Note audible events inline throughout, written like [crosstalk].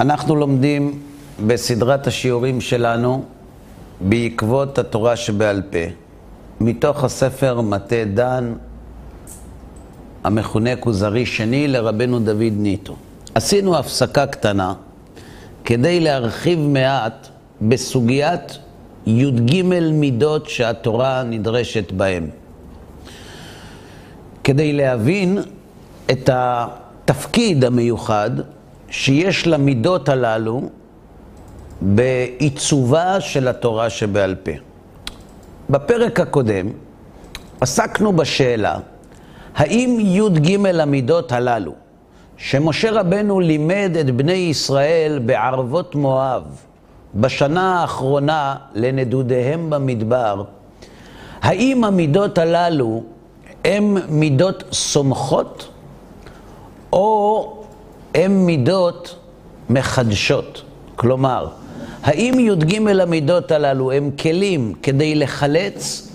אנחנו לומדים בסדרת השיעורים שלנו בעקבות התורה שבעל פה, מתוך הספר מטה דן, המכונה כוזרי שני לרבנו דוד ניטו. עשינו הפסקה קטנה כדי להרחיב מעט בסוגיית י"ג מידות שהתורה נדרשת בהן. כדי להבין את התפקיד המיוחד שיש למידות הללו בעיצובה של התורה שבעל פה. בפרק הקודם עסקנו בשאלה האם י"ג המידות הללו, שמשה רבנו לימד את בני ישראל בערבות מואב בשנה האחרונה לנדודיהם במדבר, האם המידות הללו הן מידות סומכות או הן מידות מחדשות? כלומר, האם י"ג המידות הללו הם כלים כדי לחלץ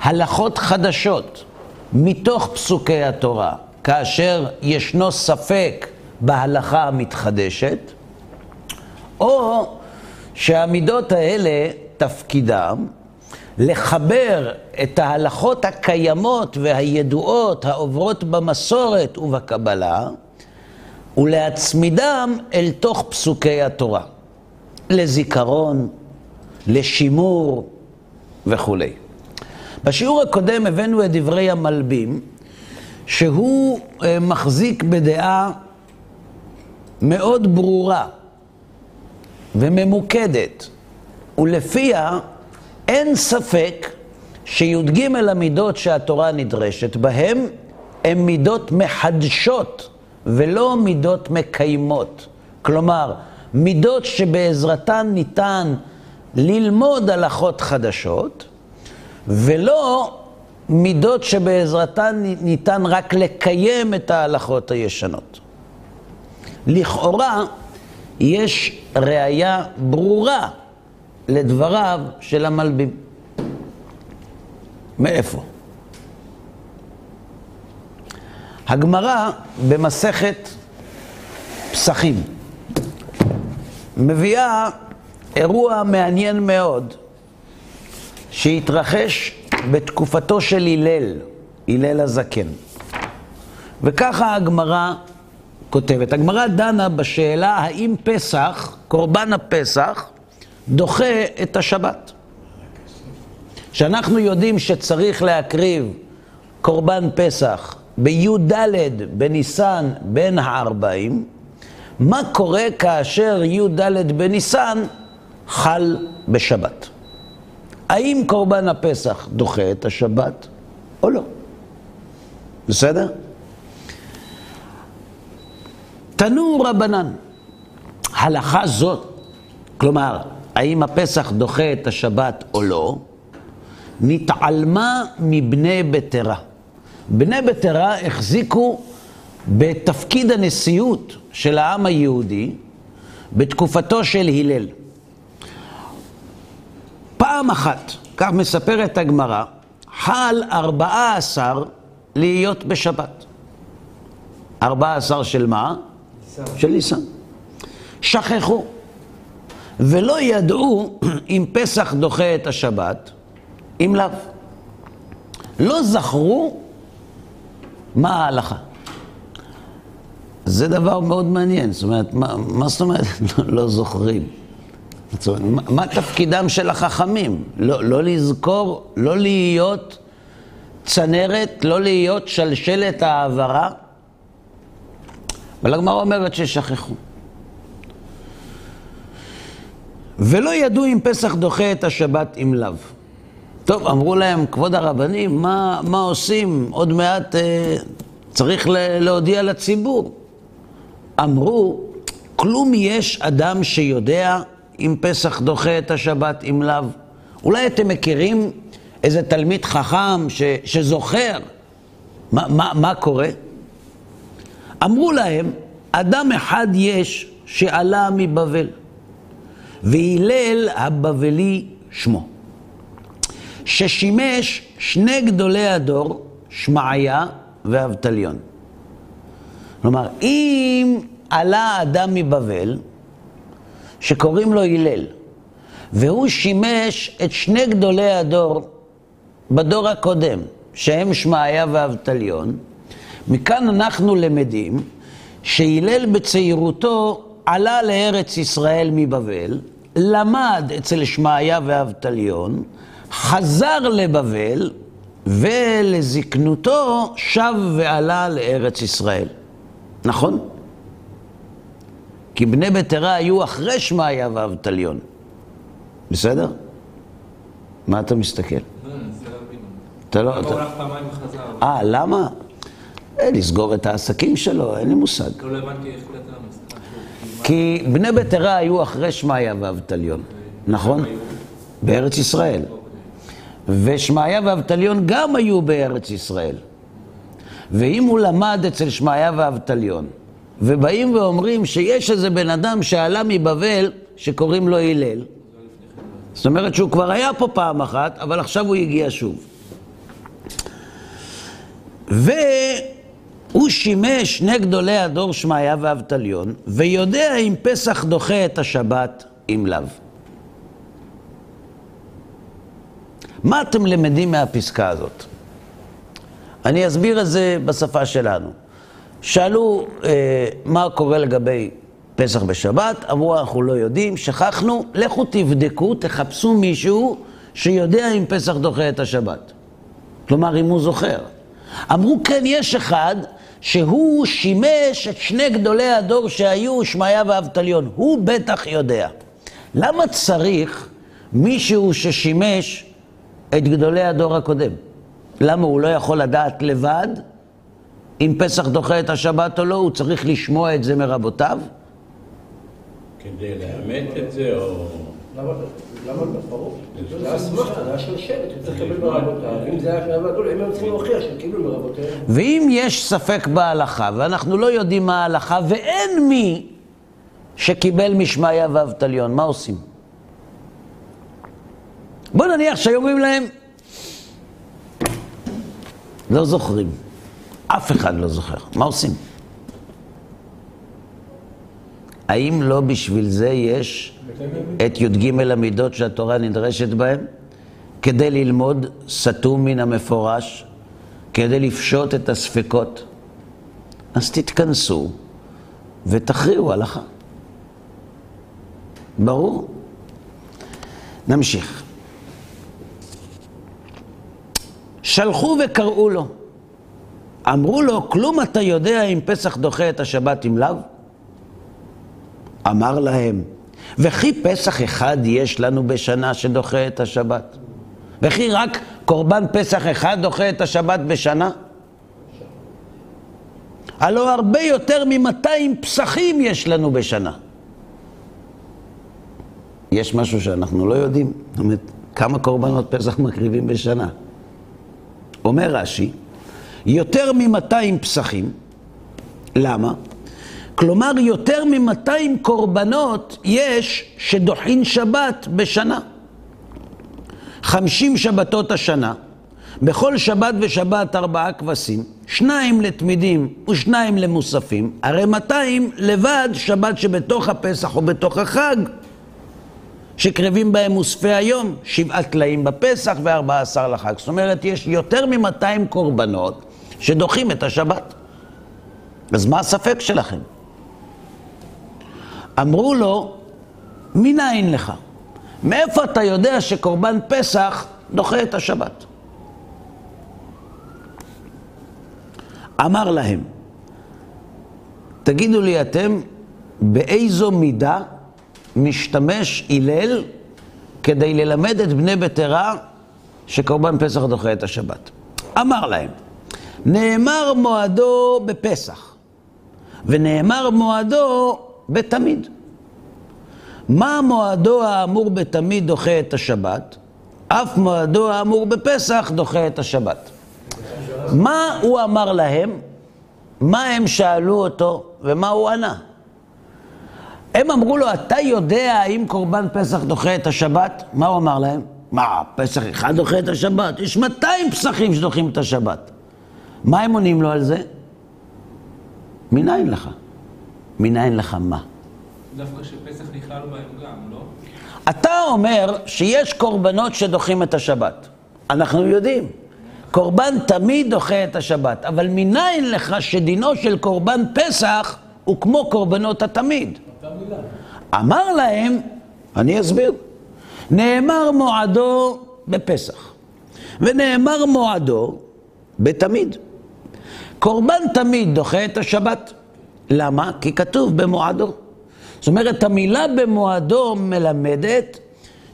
הלכות חדשות מתוך פסוקי התורה, כאשר ישנו ספק בהלכה המתחדשת, או שהמידות האלה, תפקידם לחבר את ההלכות הקיימות והידועות העוברות במסורת ובקבלה, ולהצמידם אל תוך פסוקי התורה, לזיכרון, לשימור וכולי. בשיעור הקודם הבאנו את דברי המלבים, שהוא מחזיק בדעה מאוד ברורה וממוקדת, ולפיה אין ספק שי"ג המידות שהתורה נדרשת בהם, הן מידות מחדשות ולא מידות מקיימות. כלומר, מידות שבעזרתן ניתן ללמוד הלכות חדשות, ולא מידות שבעזרתן ניתן רק לקיים את ההלכות הישנות. לכאורה, יש ראיה ברורה לדבריו של המלבים. מאיפה? הגמרא במסכת פסחים מביאה אירוע מעניין מאוד שהתרחש בתקופתו של הלל, הלל הזקן. וככה הגמרא כותבת. הגמרא דנה בשאלה האם פסח, קורבן הפסח, דוחה את השבת. שאנחנו יודעים שצריך להקריב קורבן פסח בי"ד בניסן בין הארבעים, מה קורה כאשר י"ד בניסן חל בשבת? האם קורבן הפסח דוחה את השבת או לא? בסדר? תנו רבנן, הלכה זאת, כלומר, האם הפסח דוחה את השבת או לא, נתעלמה מבני בטרה. בני בטרה החזיקו בתפקיד הנשיאות של העם היהודי בתקופתו של הלל. פעם אחת, כך מספרת הגמרא, חל ארבעה עשר להיות בשבת. ארבעה עשר של מה? ניסן. של ניסן. שכחו, ולא ידעו [clears throat] אם פסח דוחה את השבת, אם לאו. לא זכרו מה ההלכה. זה דבר מאוד מעניין, זאת אומרת, מה, מה זאת אומרת [laughs] לא זוכרים? זאת אומרת, מה, מה תפקידם של החכמים? לא, לא לזכור, לא להיות צנרת, לא להיות שלשלת העברה? אבל הגמרא אומרת ששכחו. ולא ידעו אם פסח דוחה את השבת אם לאו. טוב, אמרו להם, כבוד הרבנים, מה, מה עושים? עוד מעט אה, צריך להודיע לציבור. אמרו, כלום יש אדם שיודע אם פסח דוחה את השבת אם לאו. אולי אתם מכירים איזה תלמיד חכם ש, שזוכר מה, מה, מה קורה? אמרו להם, אדם אחד יש שעלה מבבל, והלל הבבלי שמו. ששימש שני גדולי הדור, שמעיה ואבטליון. כלומר, אם עלה אדם מבבל, שקוראים לו הלל, והוא שימש את שני גדולי הדור בדור הקודם, שהם שמעיה ואבטליון. מכאן אנחנו למדים שהלל בצעירותו עלה לארץ ישראל מבבל, למד אצל שמעיה ואבטליון, חזר לבבל, ולזקנותו שב ועלה לארץ ישראל. נכון? כי בני ביתרה היו אחרי שמעיה ואבטליון. בסדר? מה אתה מסתכל? אתה לא... אתה... אה, למה? אה, לסגור את העסקים שלו, אין לי מושג. לא הבנתי איך כי בני ביתרה היו אחרי שמעיה ואבטליון, נכון? בארץ ישראל. ושמעיה ואבטליון גם היו בארץ ישראל. ואם הוא למד אצל שמעיה ואבטליון, ובאים ואומרים שיש איזה בן אדם שעלה מבבל שקוראים לו הלל, זאת אומרת שהוא כבר היה פה פעם אחת, אבל עכשיו הוא הגיע שוב. והוא שימש שני גדולי הדור שמעיה ואבטליון, ויודע אם פסח דוחה את השבת, אם לאו. מה אתם למדים מהפסקה הזאת? אני אסביר את זה בשפה שלנו. שאלו אה, מה קורה לגבי פסח בשבת, אמרו אנחנו לא יודעים, שכחנו, לכו תבדקו, תחפשו מישהו שיודע אם פסח דוחה את השבת. כלומר, אם הוא זוכר. אמרו כן, יש אחד שהוא שימש את שני גדולי הדור שהיו, שמעיה ואבטליון. הוא בטח יודע. למה צריך מישהו ששימש את גדולי הדור הקודם? למה הוא לא יכול לדעת לבד אם פסח דוחה את השבת או לא? הוא צריך לשמוע את זה מרבותיו? כדי לאמת את זה, או... למה ברור? זה היה אסמכתה, זה היה של שבט, הוא צריך לקבל מרבותיו. אם זה היה של רבותיו, הם היו צריכים להוכיח שהם קיבלו מרבותיהם. ואם יש ספק בהלכה, ואנחנו לא יודעים מה ההלכה, ואין מי שקיבל משמעיה ואבטליון, מה עושים? בוא נניח שהיו אומרים להם, לא זוכרים. אף אחד לא זוכר. מה עושים? האם לא בשביל זה יש את י"ג המידות שהתורה נדרשת בהן? כדי ללמוד סתום מן המפורש, כדי לפשוט את הספקות. אז תתכנסו ותכריעו הלכה. ברור? נמשיך. שלחו וקראו לו. אמרו לו, כלום אתה יודע אם פסח דוחה את השבת אם לאו? אמר להם, וכי פסח אחד יש לנו בשנה שדוחה את השבת? וכי רק קורבן פסח אחד דוחה את השבת בשנה? הלא הרבה יותר מ-200 פסחים יש לנו בשנה. יש משהו שאנחנו לא יודעים? זאת אומרת, כמה קורבנות פסח מקריבים בשנה? אומר רש"י, יותר מ-200 פסחים, למה? כלומר, יותר מ-200 קורבנות יש שדוחין שבת בשנה. 50 שבתות השנה, בכל שבת ושבת ארבעה כבשים, שניים לתמידים ושניים למוספים, הרי 200 לבד שבת שבתוך הפסח או בתוך החג, שקרבים בהם מוספי היום, שבעה טלאים בפסח וארבעה עשר לחג. זאת אומרת, יש יותר מ-200 קורבנות שדוחים את השבת. אז מה הספק שלכם? אמרו לו, מנין לך? מאיפה אתה יודע שקורבן פסח דוחה את השבת? אמר להם, תגידו לי אתם, באיזו מידה משתמש הלל כדי ללמד את בני ביתרה שקורבן פסח דוחה את השבת? אמר להם, נאמר מועדו בפסח, ונאמר מועדו בתמיד. מה מועדו האמור בתמיד דוחה את השבת? אף מועדו האמור בפסח דוחה את השבת. מה הוא אמר להם? מה הם שאלו אותו ומה הוא ענה? הם אמרו לו, אתה יודע האם קורבן פסח דוחה את השבת? מה הוא אמר להם? מה, פסח אחד דוחה את השבת? יש 200 פסחים שדוחים את השבת. מה הם עונים לו על זה? מניין לך? מניין לך מה? דווקא שפסח נכלל בהם גם, לא? אתה אומר שיש קורבנות שדוחים את השבת. אנחנו יודעים. קורבן תמיד דוחה את השבת, אבל מניין לך שדינו של קורבן פסח הוא כמו קורבנות התמיד? אמר להם, אני אסביר, נאמר מועדו בפסח, ונאמר מועדו בתמיד. קורבן תמיד דוחה את השבת. למה? כי כתוב במועדו. זאת אומרת, המילה במועדו מלמדת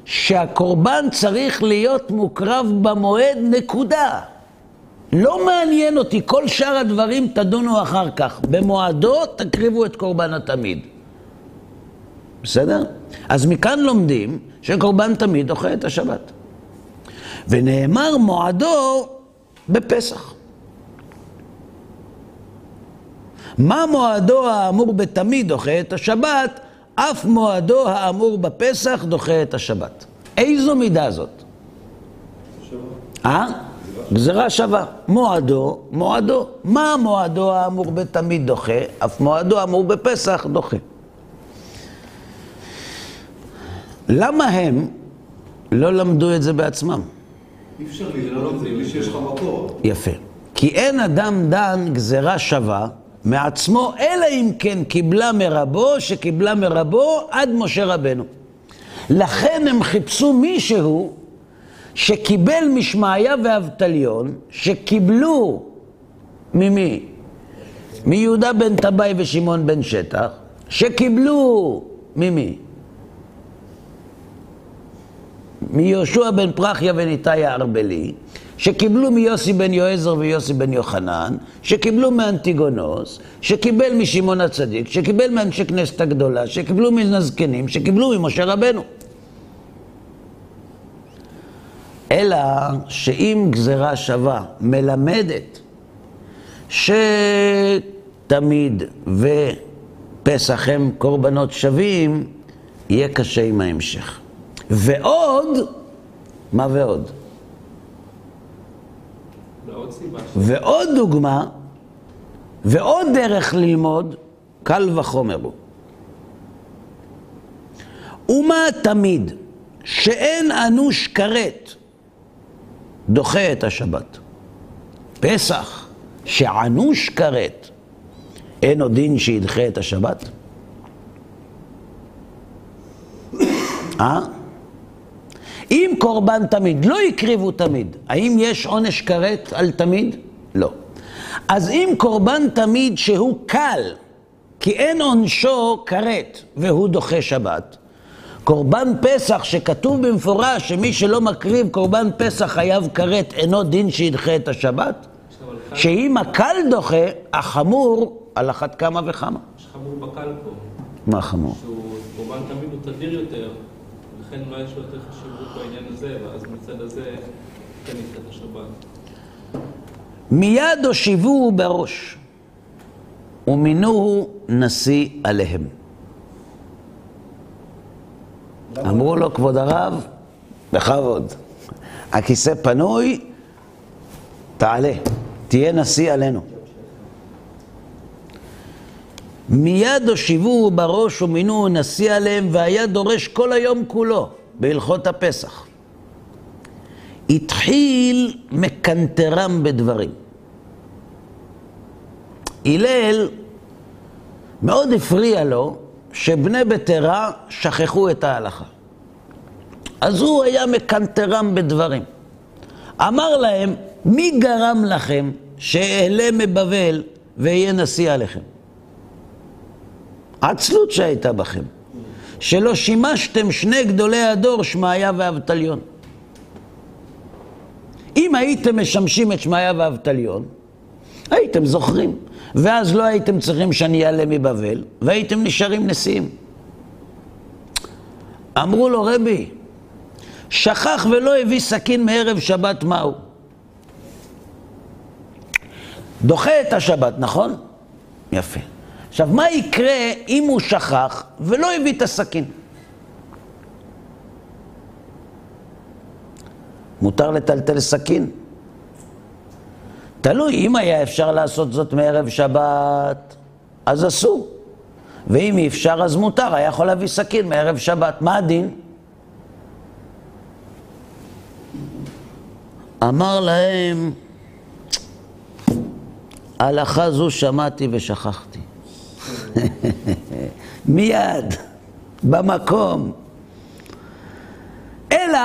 שהקורבן צריך להיות מוקרב במועד, נקודה. לא מעניין אותי, כל שאר הדברים תדונו אחר כך. במועדו תקריבו את קורבן התמיד. בסדר? אז מכאן לומדים שקורבן תמיד דוחה את השבת. ונאמר מועדו בפסח. מה מועדו האמור בתמיד דוחה את השבת, אף מועדו האמור בפסח דוחה את השבת. איזו מידה זאת? אה? גזרה שווה. מועדו, מועדו. מה מועדו האמור בתמיד דוחה, אף מועדו האמור בפסח דוחה. למה הם לא למדו את זה בעצמם? אי אפשר לומדים בלי שיש לך מקור. יפה. כי אין אדם דן גזרה שווה מעצמו, אלא אם כן קיבלה מרבו, שקיבלה מרבו עד משה רבנו. לכן הם חיפשו מישהו שקיבל משמעיה ואבטליון, שקיבלו ממי? מיהודה בן טבעי ושמעון בן שטח, שקיבלו ממי? מיהושע בן פרחיה וניתאי הארבלי, שקיבלו מיוסי בן יועזר ויוסי בן יוחנן, שקיבלו מאנטיגונוס, שקיבל משמעון הצדיק, שקיבל מאנשי כנסת הגדולה, שקיבלו מן הזקנים, שקיבלו ממשה רבנו. אלא שאם גזרה שווה מלמדת שתמיד ופסח הם קורבנות שווים, יהיה קשה עם ההמשך. ועוד, מה ועוד? ועוד דוגמה, ועוד דרך ללמוד, קל וחומר הוא. ומה תמיד שאין אנוש כרת דוחה את השבת. פסח, שענוש כרת, אין עוד דין שידחה את השבת? אה? אם קורבן תמיד, לא הקריבו תמיד, האם יש עונש כרת על תמיד? לא. אז אם קורבן תמיד שהוא קל, כי אין עונשו כרת, והוא דוחה שבת, קורבן פסח שכתוב במפורש שמי שלא מקריב קורבן פסח חייב כרת, אינו דין שידחה את השבת? שאם הקל דוחה, החמור על אחת כמה וכמה. יש חמור בקל פה, מה חמור? שהוא קורבן תמיד הוא תדיר יותר, לכן אולי יש לו יותר חשיבות בעניין הזה, ואז מצד הזה כן את השבת. מיד הושיבוהו בראש, ומינוהו נשיא עליהם. אמרו לו, כבוד הרב, בכבוד, הכיסא פנוי, תעלה, תהיה נשיא עלינו. מיד הושיבוהו בראש ומינוהו נשיא עליהם, והיה דורש כל היום כולו בהלכות הפסח. התחיל מקנטרם בדברים. הלל, מאוד הפריע לו שבני ביתרה שכחו את ההלכה. אז הוא היה מקנטרם בדברים. אמר להם, מי גרם לכם שאעלה מבבל ואהיה נשיא עליכם? עצלות שהייתה בכם, שלא שימשתם שני גדולי הדור, שמעיה ואבטליון. אם הייתם משמשים את שמעיה ואבטליון, הייתם זוכרים, ואז לא הייתם צריכים שאני אעלה מבבל, והייתם נשארים נשיאים. אמרו לו, רבי, שכח ולא הביא סכין מערב שבת מהו? דוחה את השבת, נכון? יפה. עכשיו, מה יקרה אם הוא שכח ולא הביא את הסכין? מותר לטלטל סכין? תלוי, אם היה אפשר לעשות זאת מערב שבת, אז אסור. ואם אי אפשר אז מותר, היה יכול להביא סכין מערב שבת. מה הדין? אמר להם, הלכה זו שמעתי ושכחתי. [laughs] מיד, במקום. אלא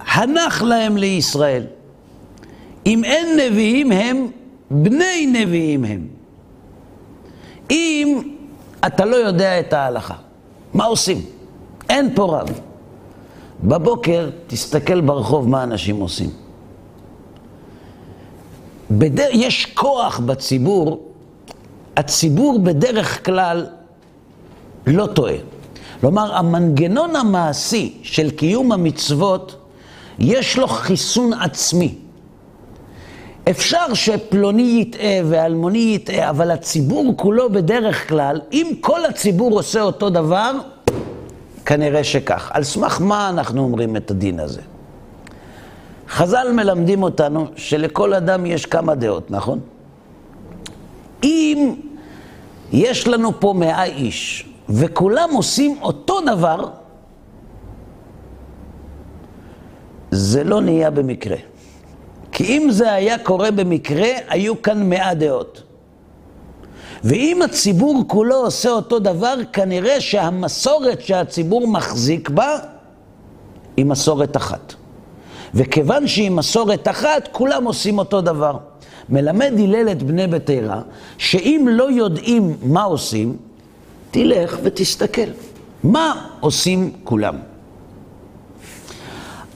הנח להם לישראל. אם אין נביאים הם, בני נביאים הם. אם אתה לא יודע את ההלכה, מה עושים? אין פה רב. בבוקר תסתכל ברחוב מה אנשים עושים. בדר... יש כוח בציבור, הציבור בדרך כלל לא טועה. כלומר, המנגנון המעשי של קיום המצוות, יש לו חיסון עצמי. אפשר שפלוני יטעה ואלמוני יטעה, אבל הציבור כולו בדרך כלל, אם כל הציבור עושה אותו דבר, כנראה שכך. על סמך מה אנחנו אומרים את הדין הזה? חז"ל מלמדים אותנו שלכל אדם יש כמה דעות, נכון? יש לנו פה מאה איש, וכולם עושים אותו דבר, זה לא נהיה במקרה. כי אם זה היה קורה במקרה, היו כאן מאה דעות. ואם הציבור כולו עושה אותו דבר, כנראה שהמסורת שהציבור מחזיק בה היא מסורת אחת. וכיוון שהיא מסורת אחת, כולם עושים אותו דבר. מלמד הלל את בני ביתרה, שאם לא יודעים מה עושים, תלך ותסתכל. מה עושים כולם?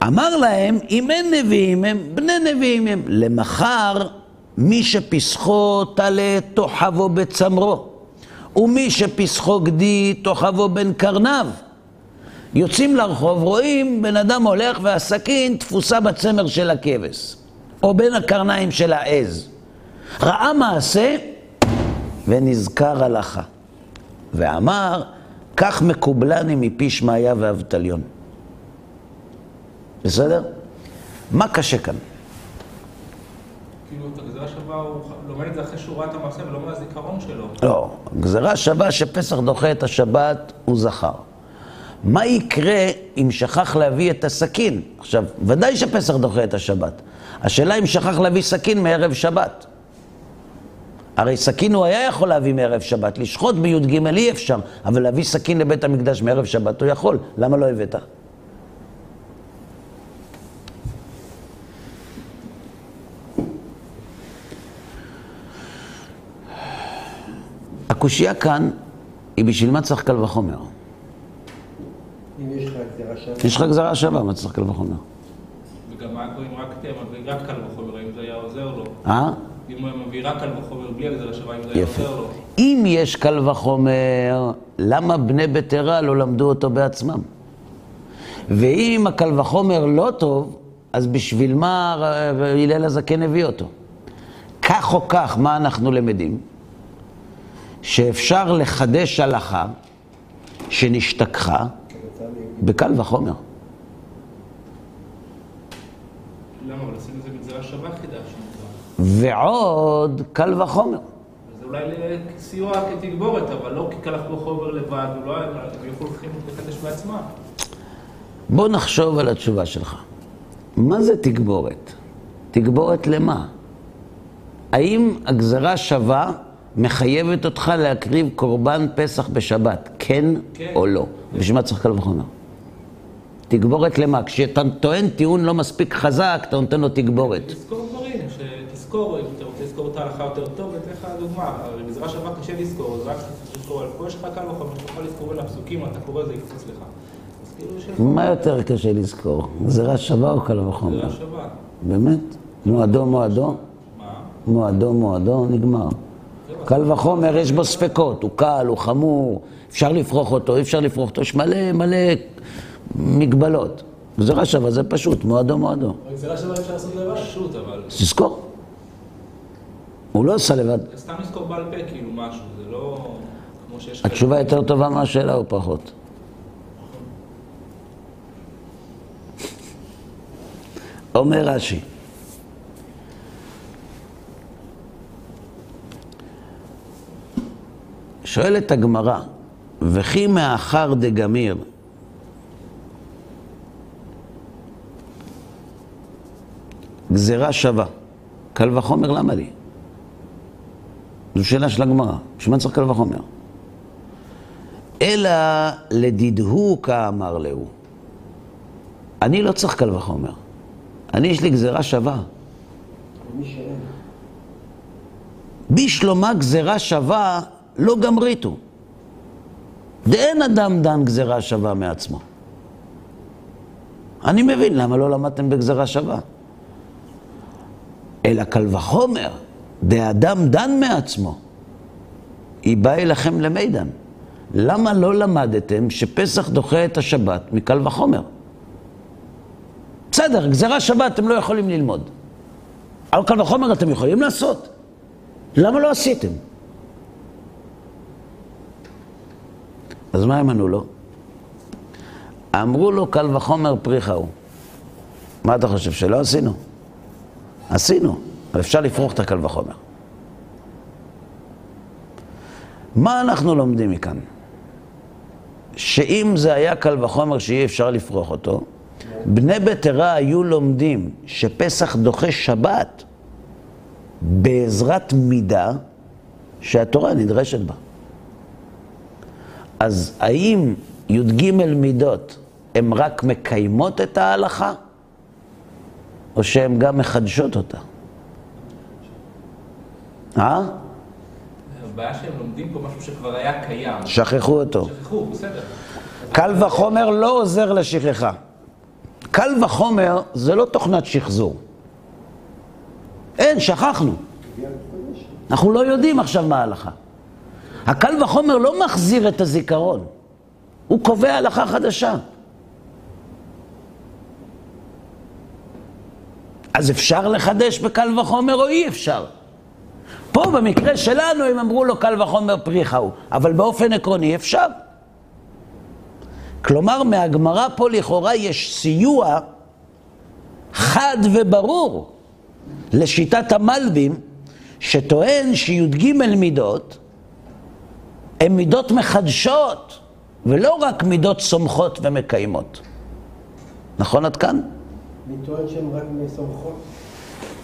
אמר להם, אם אין נביאים הם, בני נביאים הם. למחר, מי שפסחו תלה תוכבו בצמרו, ומי שפסחו גדי תוכבו בין קרניו. יוצאים לרחוב, רואים בן אדם הולך והסכין תפוסה בצמר של הכבש, או בין הקרניים של העז. ראה מעשה ונזכר הלכה. ואמר, כך מקובלני מפי שמעיה ואבטליון. בסדר? מה קשה כאן? כאילו, את הגזירה שווה, הוא לומד את זה אחרי שהוא ראה את המעשה ולא מהזיכרון שלו. לא, גזירה שווה שפסח דוחה את השבת, הוא זכר. מה יקרה אם שכח להביא את הסכין? עכשיו, ודאי שפסח דוחה את השבת. השאלה אם שכח להביא סכין מערב שבת. הרי סכין הוא היה יכול להביא מערב שבת, לשחוט בי"ג אי אפשר, אבל להביא סכין לבית המקדש מערב שבת הוא יכול, למה לא הבאת? הקושייה כאן היא בשביל מה צריך קל וחומר. אם יש לך גזרה שווה, מה צריך קל וחומר? וגם מה קורה אם רק תהיה מביא רק קל וחומר, האם זה היה עוזר לו? אה? אם הוא מביא רק קל וחומר בלי הגזירה שווה, האם זה היה. עוזר לו? אם יש קל וחומר, למה בני ביתרה לא למדו אותו בעצמם? ואם הקל וחומר לא טוב, אז בשביל מה הלל הזקן הביא אותו? כך או כך, מה אנחנו למדים? שאפשר לחדש הלכה שנשתכחה בקל וחומר. למה? אבל עשינו את זה בגזירה שווה חידשנו כבר. ועוד קל וחומר. זה אולי לסיוע כתגבורת, אבל לא כקלח בחומר לבד, הוא לא הם יכולים לחדש בעצמם. בוא נחשוב על התשובה שלך. מה זה תגבורת? תגבורת למה? האם הגזרה שווה מחייבת אותך להקריב קורבן פסח בשבת, כן, כן. או לא? בשביל מה צריך קל וחומר? תגבורת למה? כשאתה טוען טיעון לא מספיק חזק, אתה נותן לו תגבורת. תזכור שתזכור, אם אתה רוצה לזכור את ההלכה יותר טוב, אתן לך דוגמה, הרי גזירה שווה קשה לזכור, אז רק לזכור, אבל פה יש לך קל וחומר, שאתה יכול לזכור בין הפסוקים, אתה קורא זה יקפוץ לך. כאילו מה יותר קשה לזכור? גזרה שווה או קל וחומר? גזירה שווה. באמת? מועדו מועדו? מה? מועדו מועדו, נגמר. קל וחומר, יש בו ספקות, הוא קל, הוא חמור, אפשר לפרוח אותו, אי אפשר לפרוח אותו, יש מלא מלא מגבלות. גזירה שווה זה פשוט, מועדו מועדו. הגזירה שווה אפשר לעשות לבד. פשוט, אבל תזכור. הוא לא עשה לבד. סתם לזכור בעל פה כאילו משהו, זה לא כמו שיש... התשובה יותר טובה מהשאלה או פחות? אומר רש"י, שואלת הגמרא, וכי מאחר דגמיר, גזירה שווה. קל וחומר, למה לי? זו שאלה של הגמרא, בשביל מה צריך קל וחומר? אלא לדידהו כאמר להו. אני לא צריך קל וחומר. אני, יש לי גזירה שווה. בשלומה גזירה שווה לא גמריתו. דאין אדם דן גזירה שווה מעצמו. אני מבין למה לא למדתם בגזירה שווה. אלא קל וחומר, דאדם דן מעצמו. היא באה אליכם למידן. למה לא למדתם שפסח דוחה את השבת מקל וחומר? בסדר, גזירה שווה אתם לא יכולים ללמוד. אבל קל וחומר אתם יכולים לעשות. למה לא עשיתם? אז מה הם ענו לו? אמרו לו קל וחומר פריחה הוא. מה אתה חושב, שלא עשינו? עשינו, אבל אפשר לפרוח את הקל וחומר. מה אנחנו לומדים מכאן? שאם זה היה קל וחומר שאי אפשר לפרוח אותו, בני ביתרה היו לומדים שפסח דוחה שבת בעזרת מידה שהתורה נדרשת בה. אז האם י"ג מידות הן רק מקיימות את ההלכה, או שהן גם מחדשות אותה? אה? הבעיה שהם לומדים פה משהו שכבר היה קיים. שכחו אותו. שכחו, בסדר. קל וחומר לא עוזר לשכחה. קל וחומר זה לא תוכנת שחזור. אין, שכחנו. אנחנו לא יודעים עכשיו מה ההלכה. הקל וחומר לא מחזיר את הזיכרון, הוא קובע הלכה חדשה. אז אפשר לחדש בקל וחומר או אי אפשר? פה במקרה שלנו הם אמרו לו קל וחומר פריחה הוא, אבל באופן עקרוני אפשר. כלומר, מהגמרא פה לכאורה יש סיוע חד וברור לשיטת המלבים, שטוען שי"ג מידות הן מידות מחדשות, ולא רק מידות סומכות ומקיימות. נכון עד כאן? מי טוען שהן רק מסומכות?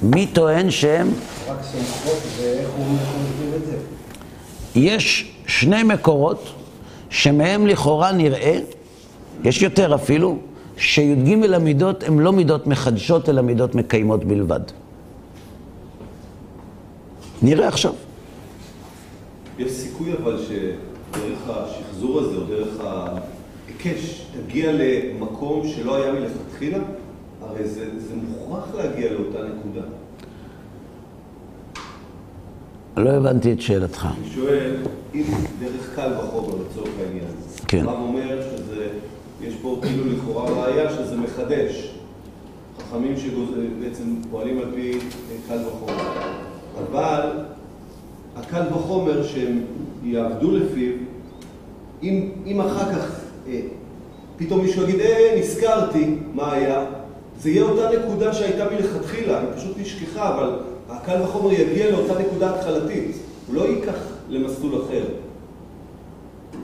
מי טוען שהן? רק סומכות, ואיך הוא מסביר את זה? יש שני מקורות שמהם לכאורה נראה, יש יותר אפילו, שי"ג המידות הן לא מידות מחדשות, אלא מידות מקיימות בלבד. נראה עכשיו. יש סיכוי אבל שדרך השחזור הזה, או דרך ההיקש, תגיע למקום שלא היה מלכתחילה? הרי זה, זה מוכרח להגיע לאותה נקודה. לא הבנתי את שאלתך. אני שואל, אם דרך קל וחומר לצורך העניין, כן. הרב אומר שזה, יש פה כאילו לכאורה ראייה שזה מחדש. חכמים שבעצם פועלים על פי קל וחומר. אבל הקל וחומר שהם יעבדו לפיו, אם, אם אחר כך אה, פתאום מישהו יגיד, אה, נזכרתי מה היה, זה יהיה אותה נקודה שהייתה מלכתחילה, היא פשוט נשכחה, אבל הקל וחומר יגיע לאותה נקודה התחלתית, הוא לא ייקח למסלול אחר.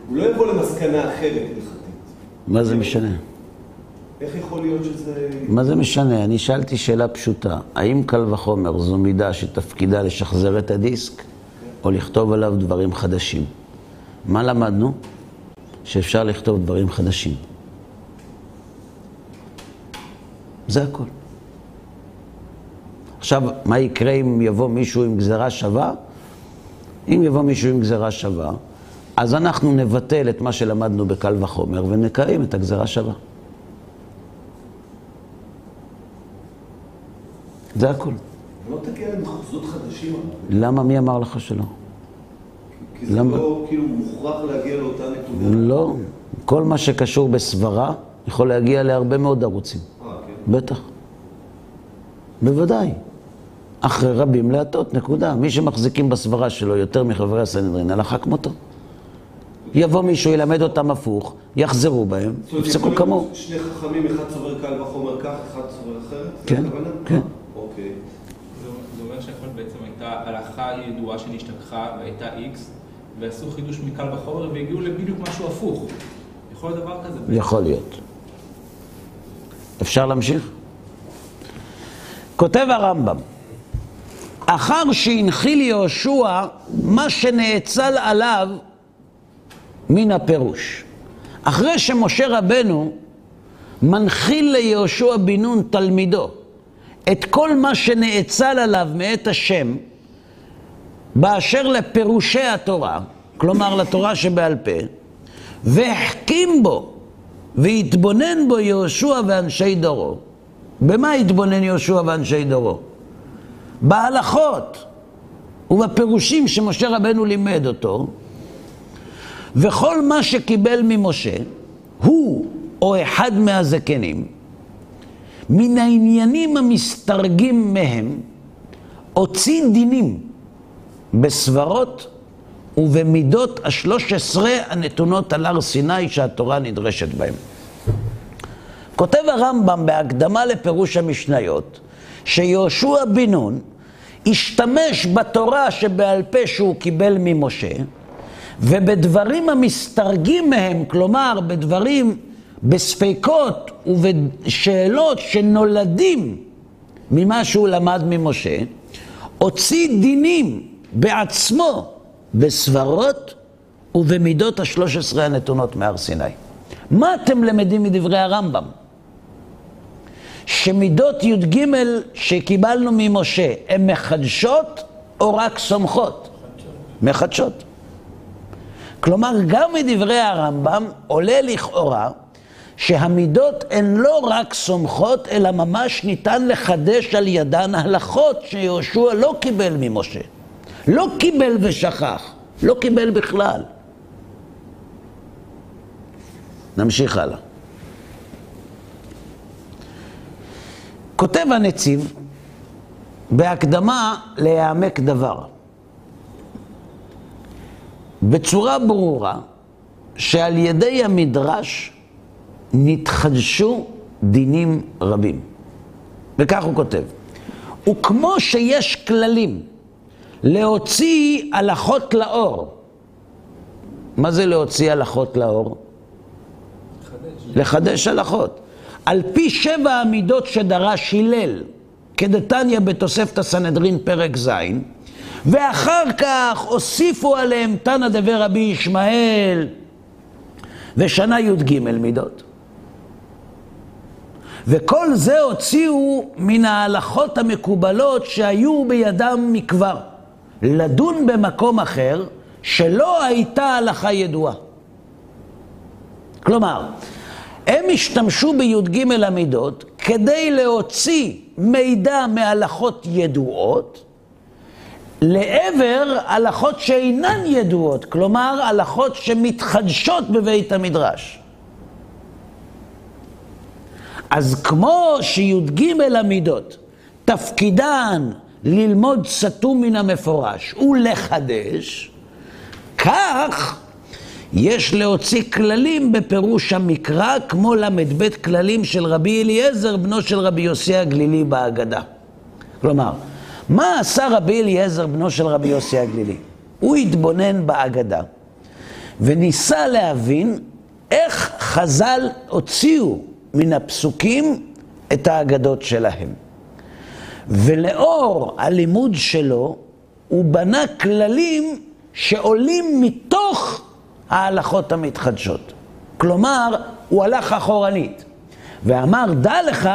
הוא לא יבוא למסקנה אחרת הלכתית. מה זה משנה? איך יכול להיות שזה... מה זה משנה? אני שאלתי שאלה פשוטה. האם קל וחומר זו מידה שתפקידה לשחזר את הדיסק, או לכתוב עליו דברים חדשים? מה למדנו? שאפשר לכתוב דברים חדשים. זה הכל. עכשיו, מה יקרה אם יבוא מישהו עם גזרה שווה? אם יבוא מישהו עם גזרה שווה, אז אנחנו נבטל את מה שלמדנו בקל וחומר ונקיים את הגזרה שווה. זה הכל. לא תגיע למחוזות חדשים. למה? מי אמר לך שלא? כי זה למה? לא כאילו מוכרח להגיע לאותה נקודה. לא. כל מה שקשור בסברה יכול להגיע להרבה מאוד ערוצים. בטח. בוודאי. אחרי רבים להטות, נקודה. מי שמחזיקים בסברה שלו יותר מחברי הסנהדרין, הלכה כמותו. יבוא מישהו, ילמד אותם הפוך, יחזרו בהם, יפסקו כמוהו. שני חכמים, אחד סובר קל וחומר כך, אחד סובר אחרת? כן? כן. אוקיי. זה אומר שיכול בעצם הייתה הלכה ידועה שנשתכחה והייתה X, ועשו חידוש מקל וחומר והגיעו לבדיוק משהו הפוך. יכול להיות דבר כזה? יכול להיות. אפשר להמשיך? כותב הרמב"ם, אחר שהנחיל יהושע מה שנאצל עליו מן הפירוש. אחרי שמשה רבנו מנחיל ליהושע בן נון תלמידו את כל מה שנאצל עליו מאת השם באשר לפירושי התורה, כלומר לתורה שבעל פה, והחכים בו והתבונן בו יהושע ואנשי דורו. במה התבונן יהושע ואנשי דורו? בהלכות ובפירושים שמשה רבנו לימד אותו, וכל מה שקיבל ממשה, הוא או אחד מהזקנים, מן העניינים המסתרגים מהם, הוציא דינים בסברות ובמידות השלוש עשרה הנתונות על הר סיני שהתורה נדרשת בהם. כותב הרמב"ם בהקדמה לפירוש המשניות, שיהושע בן נון השתמש בתורה שבעל פה שהוא קיבל ממשה, ובדברים המסתרגים מהם, כלומר בדברים, בספקות ובשאלות שנולדים ממה שהוא למד ממשה, הוציא דינים בעצמו בסברות ובמידות השלוש עשרה הנתונות מהר סיני. מה אתם למדים מדברי הרמב"ם? שמידות י"ג שקיבלנו ממשה הן מחדשות או רק סומכות? מחדשות. כלומר, גם מדברי הרמב"ם עולה לכאורה שהמידות הן לא רק סומכות, אלא ממש ניתן לחדש על ידן הלכות שיהושע לא קיבל ממשה. לא קיבל ושכח, לא קיבל בכלל. נמשיך הלאה. כותב הנציב בהקדמה להעמק דבר, בצורה ברורה שעל ידי המדרש נתחדשו דינים רבים. וכך הוא כותב, וכמו שיש כללים להוציא הלכות לאור, מה זה להוציא הלכות לאור? לחדש. לחדש הלכות. על פי שבע המידות שדרש הלל, כדתניא בתוספת הסנהדרין פרק ז', ואחר כך הוסיפו עליהם תנא דבר רבי ישמעאל ושנה י"ג מידות. וכל זה הוציאו מן ההלכות המקובלות שהיו בידם מכבר, לדון במקום אחר שלא הייתה הלכה ידועה. כלומר, הם השתמשו בי"ג המידות כדי להוציא מידע מהלכות ידועות לעבר הלכות שאינן ידועות, כלומר הלכות שמתחדשות בבית המדרש. אז כמו שי"ג המידות, תפקידן ללמוד סתום מן המפורש ולחדש, כך יש להוציא כללים בפירוש המקרא, כמו ל"ב כללים של רבי אליעזר, בנו של רבי יוסי הגלילי בהגדה. כלומר, מה עשה רבי אליעזר, בנו של רבי יוסי הגלילי? הוא התבונן בהגדה וניסה להבין איך חז"ל הוציאו מן הפסוקים את האגדות שלהם. ולאור הלימוד שלו, הוא בנה כללים שעולים מתוך ההלכות המתחדשות. כלומר, הוא הלך אחורנית ואמר, דע לך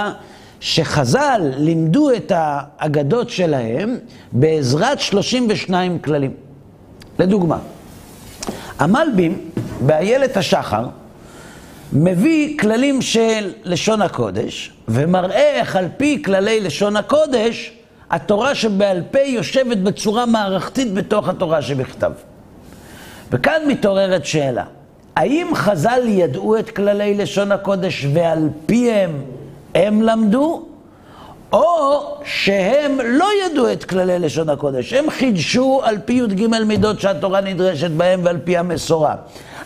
שחז"ל לימדו את האגדות שלהם בעזרת 32 כללים. לדוגמה, המלבים באיילת השחר מביא כללים של לשון הקודש ומראה איך על פי כללי לשון הקודש התורה שבעל פה יושבת בצורה מערכתית בתוך התורה שבכתב. וכאן מתעוררת שאלה, האם חז"ל ידעו את כללי לשון הקודש ועל פיהם הם למדו, או שהם לא ידעו את כללי לשון הקודש, הם חידשו על פי י"ג מידות שהתורה נדרשת בהם ועל פי המסורה.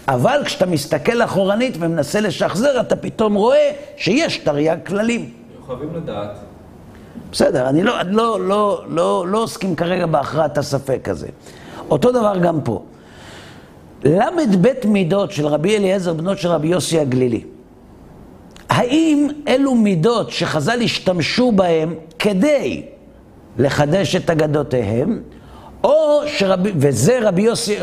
אבל כשאתה מסתכל אחורנית ומנסה לשחזר, אתה פתאום רואה שיש תרי"ג כללים. חייבים לדעת. בסדר, אני לא, לא, לא, לא, לא עוסקים כרגע בהכרעת הספק הזה. אותו דבר גם פה. ל"ב מידות של רבי אליעזר בנות של רבי יוסי הגלילי, האם אלו מידות שחז"ל השתמשו בהם כדי לחדש את אגדותיהם, או שרבי, וזה רבי יוסי,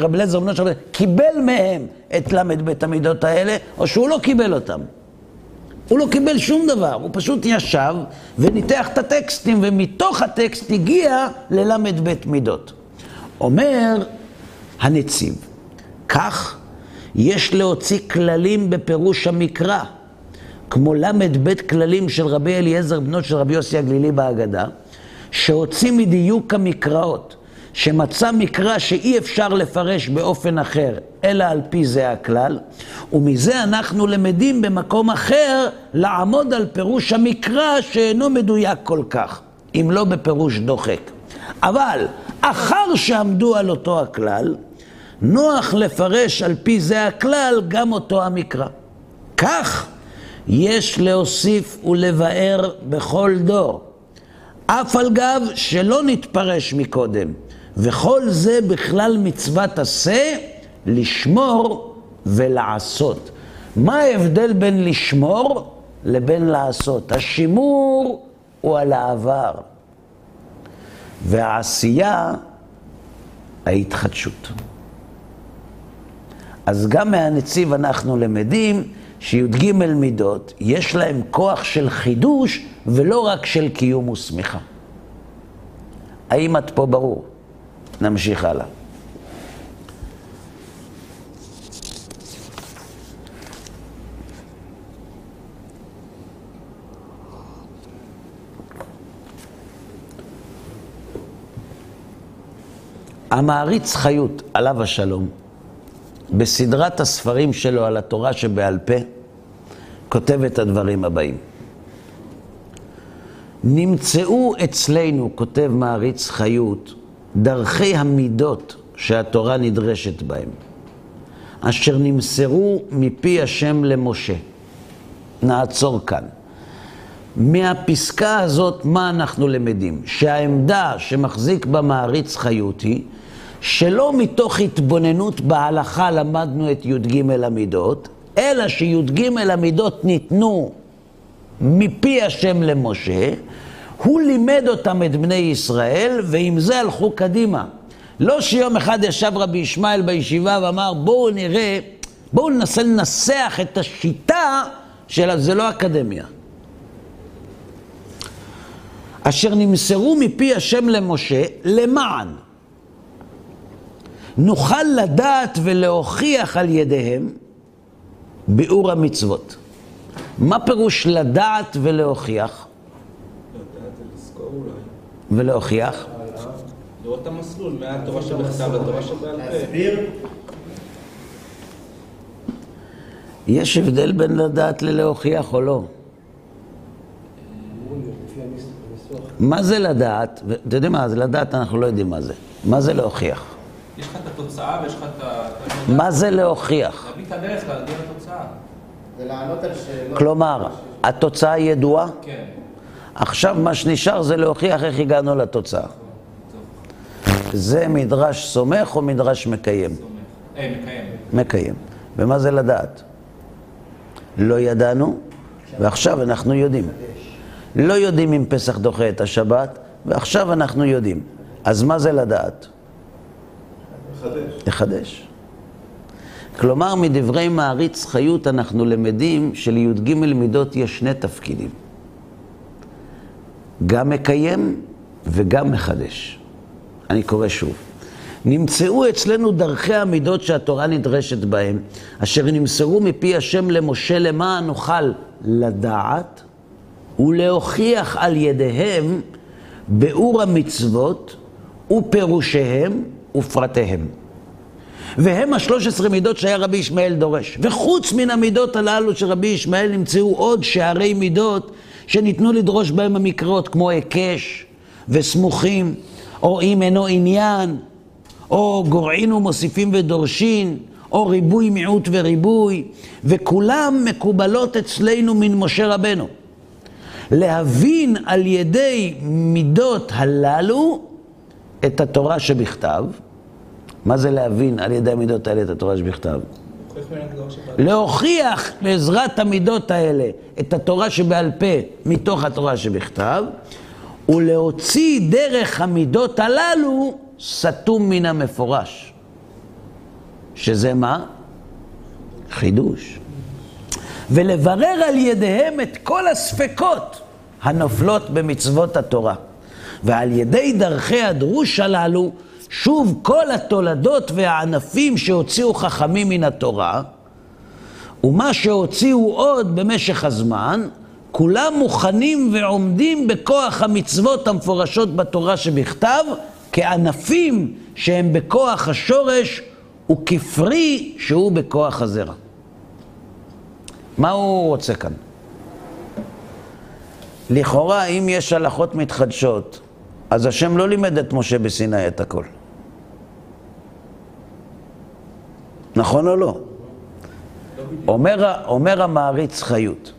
רבי אליעזר בנו של רבי, קיבל מהם את ל"ב המידות האלה, או שהוא לא קיבל אותם. הוא לא קיבל שום דבר, הוא פשוט ישב וניתח את הטקסטים, ומתוך הטקסט הגיע לל"ב מידות. אומר הנציב, כך יש להוציא כללים בפירוש המקרא, כמו ל"ב כללים של רבי אליעזר בנו של רבי יוסי הגלילי בהגדה, שהוציא מדיוק המקראות, שמצא מקרא שאי אפשר לפרש באופן אחר, אלא על פי זה הכלל, ומזה אנחנו למדים במקום אחר לעמוד על פירוש המקרא שאינו מדויק כל כך, אם לא בפירוש דוחק. אבל אחר שעמדו על אותו הכלל, נוח לפרש על פי זה הכלל גם אותו המקרא. כך יש להוסיף ולבאר בכל דור. אף על גב שלא נתפרש מקודם, וכל זה בכלל מצוות עשה, לשמור ולעשות. מה ההבדל בין לשמור לבין לעשות? השימור הוא על העבר, והעשייה, ההתחדשות. אז גם מהנציב אנחנו למדים שי"ג מידות, יש להם כוח של חידוש ולא רק של קיום ושמיכה. האם את פה ברור? נמשיך הלאה. המעריץ חיות, עליו השלום, בסדרת הספרים שלו על התורה שבעל פה, כותב את הדברים הבאים. נמצאו אצלנו, כותב מעריץ חיות, דרכי המידות שהתורה נדרשת בהם, אשר נמסרו מפי השם למשה. נעצור כאן. מהפסקה הזאת, מה אנחנו למדים? שהעמדה שמחזיק בה מעריץ חיות היא שלא מתוך התבוננות בהלכה למדנו את י"ג המידות, אלא שי"ג המידות ניתנו מפי השם למשה, הוא לימד אותם את בני ישראל, ועם זה הלכו קדימה. לא שיום אחד ישב רבי ישמעאל בישיבה ואמר, בואו נראה, בואו ננסה לנסח את השיטה של... זה לא אקדמיה. אשר נמסרו מפי השם למשה למען נוכל לדעת ולהוכיח על ידיהם ביאור המצוות. מה פירוש לדעת ולהוכיח? לדעת ולזכור אולי. ולהוכיח? לראות את המסלול, מהתורה שבכתב לתורה שבעל פה. להסביר? יש הבדל בין לדעת ללהוכיח או לא. מה זה לדעת? אתה יודע מה זה לדעת, אנחנו לא יודעים מה זה. מה זה להוכיח? יש לך את התוצאה ויש לך את ה... מה זה להוכיח? להביא את הדרך להגיע לתוצאה. ולענות על שאלות. כלומר, התוצאה ידועה, כן. עכשיו מה שנשאר זה להוכיח איך הגענו לתוצאה. זה מדרש סומך או מדרש מקיים? סומך. אה, מקיים. מקיים. ומה זה לדעת? לא ידענו, ועכשיו אנחנו יודעים. לא יודעים אם פסח דוחה את השבת, ועכשיו אנחנו יודעים. אז מה זה לדעת? לחדש. כלומר, מדברי מעריץ חיות אנחנו למדים שלי"ג מידות יש שני תפקידים. גם מקיים וגם מחדש. אני קורא שוב. נמצאו אצלנו דרכי המידות שהתורה נדרשת בהן, אשר נמסרו מפי השם למשה למען נוכל לדעת ולהוכיח על ידיהם ביאור המצוות ופירושיהם ופרטיהם. והם השלוש עשרה מידות שהיה רבי ישמעאל דורש. וחוץ מן המידות הללו של רבי ישמעאל נמצאו עוד שערי מידות שניתנו לדרוש בהם המקראות, כמו היקש וסמוכים, או אם אינו עניין, או גורעין ומוסיפים ודורשין, או ריבוי מיעוט וריבוי, וכולם מקובלות אצלנו מן משה רבנו. להבין על ידי מידות הללו את התורה שבכתב, מה זה להבין על ידי המידות האלה את התורה שבכתב? להוכיח בעזרת המידות האלה את התורה שבעל פה מתוך התורה שבכתב, ולהוציא דרך המידות הללו סתום מן המפורש. שזה מה? חידוש. ולברר על ידיהם את כל הספקות הנופלות במצוות התורה. ועל ידי דרכי הדרוש הללו, שוב כל התולדות והענפים שהוציאו חכמים מן התורה, ומה שהוציאו עוד במשך הזמן, כולם מוכנים ועומדים בכוח המצוות המפורשות בתורה שבכתב, כענפים שהם בכוח השורש וכפרי שהוא בכוח הזרע. מה הוא רוצה כאן? לכאורה, אם יש הלכות מתחדשות, אז השם לא לימד את משה בסיני את הכל. נכון או לא? אומר, אומר המעריץ חיות,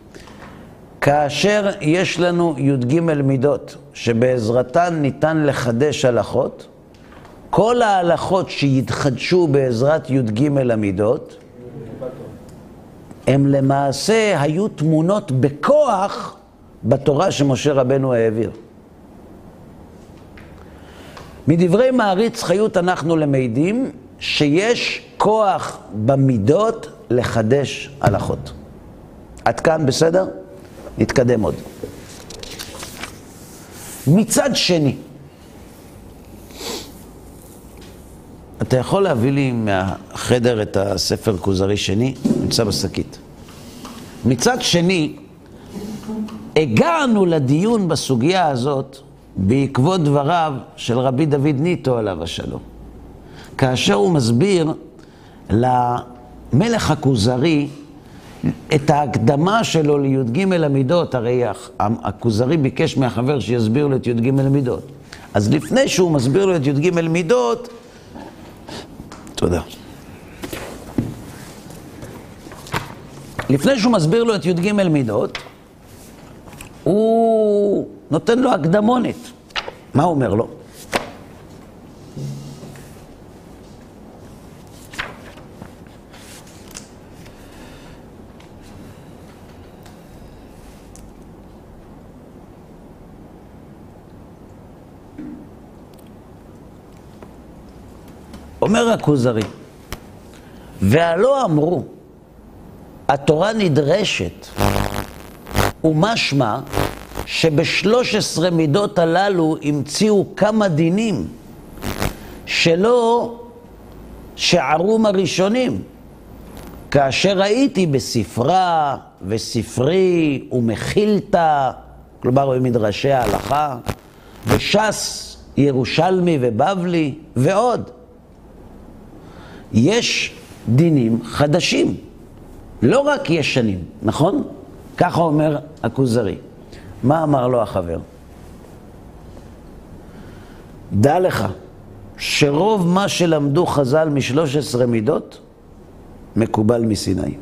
כאשר יש לנו י"ג מידות שבעזרתן ניתן לחדש הלכות, כל ההלכות שיתחדשו בעזרת י"ג המידות, הם למעשה היו תמונות בכוח בתורה שמשה רבנו העביר. מדברי מעריץ חיות אנחנו למדים שיש כוח במידות לחדש הלכות. עד כאן בסדר? נתקדם עוד. מצד שני, אתה יכול להביא לי מהחדר את הספר כוזרי שני? נמצא בשקית. מצד שני, הגענו לדיון בסוגיה הזאת בעקבות דבריו של רבי דוד ניטו עליו השלום. כאשר הוא מסביר למלך הכוזרי את ההקדמה שלו לי"ג המידות, הרי הכוזרי ביקש מהחבר שיסביר לו את י"ג המידות. אז לפני שהוא מסביר לו את י"ג מידות, תודה. לפני שהוא מסביר לו את י"ג מידות, הוא נותן לו הקדמונת. מה הוא אומר לו? אומר הכוזרי, והלא אמרו, התורה נדרשת, ומשמע שבשלוש עשרה מידות הללו המציאו כמה דינים שלא שערום הראשונים, כאשר ראיתי בספרה וספרי ומחילתא, כלומר במדרשי ההלכה, וש"ס, ירושלמי ובבלי ועוד. יש דינים חדשים, לא רק ישנים, נכון? ככה אומר הכוזרי. מה אמר לו החבר? דע לך שרוב מה שלמדו חז"ל משלוש עשרה מידות מקובל מסיני.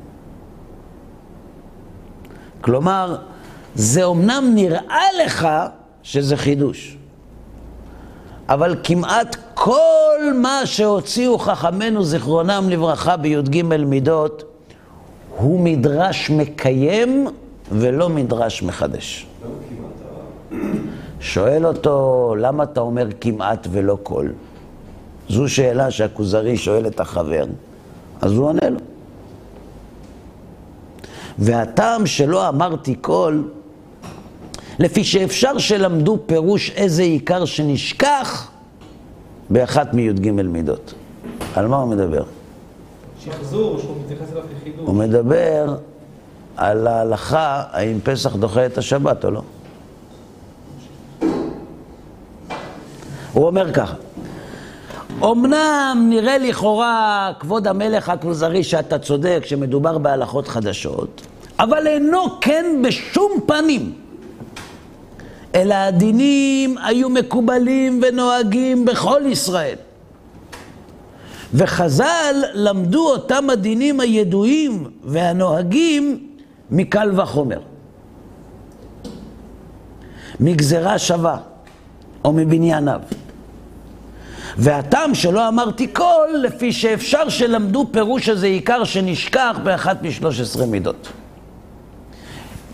כלומר, זה אומנם נראה לך שזה חידוש, אבל כמעט כל מה שהוציאו חכמינו זיכרונם לברכה בי"ג מידות הוא מדרש מקיים ולא מדרש מחדש. שואל אותו, למה אתה אומר כמעט ולא כל? זו שאלה שהכוזרי שואל את החבר, אז הוא עונה לו. והטעם שלא אמרתי כל, לפי שאפשר שלמדו פירוש איזה עיקר שנשכח באחת מי"ג מידות. על מה הוא מדבר? שחזור, שהוא מתייחס אליו כחידוש. הוא מדבר על ההלכה, האם פסח דוחה את השבת או לא. הוא אומר ככה, אמנם נראה לכאורה, כבוד המלך הכוזרי, שאתה צודק, שמדובר בהלכות חדשות, אבל אינו כן בשום פנים. אלא הדינים היו מקובלים ונוהגים בכל ישראל. וחז"ל למדו אותם הדינים הידועים והנוהגים מקל וחומר. מגזרה שווה או מבנייניו. והטעם שלא אמרתי כל, לפי שאפשר שלמדו פירוש הזה עיקר שנשכח באחת משלוש עשרה מידות.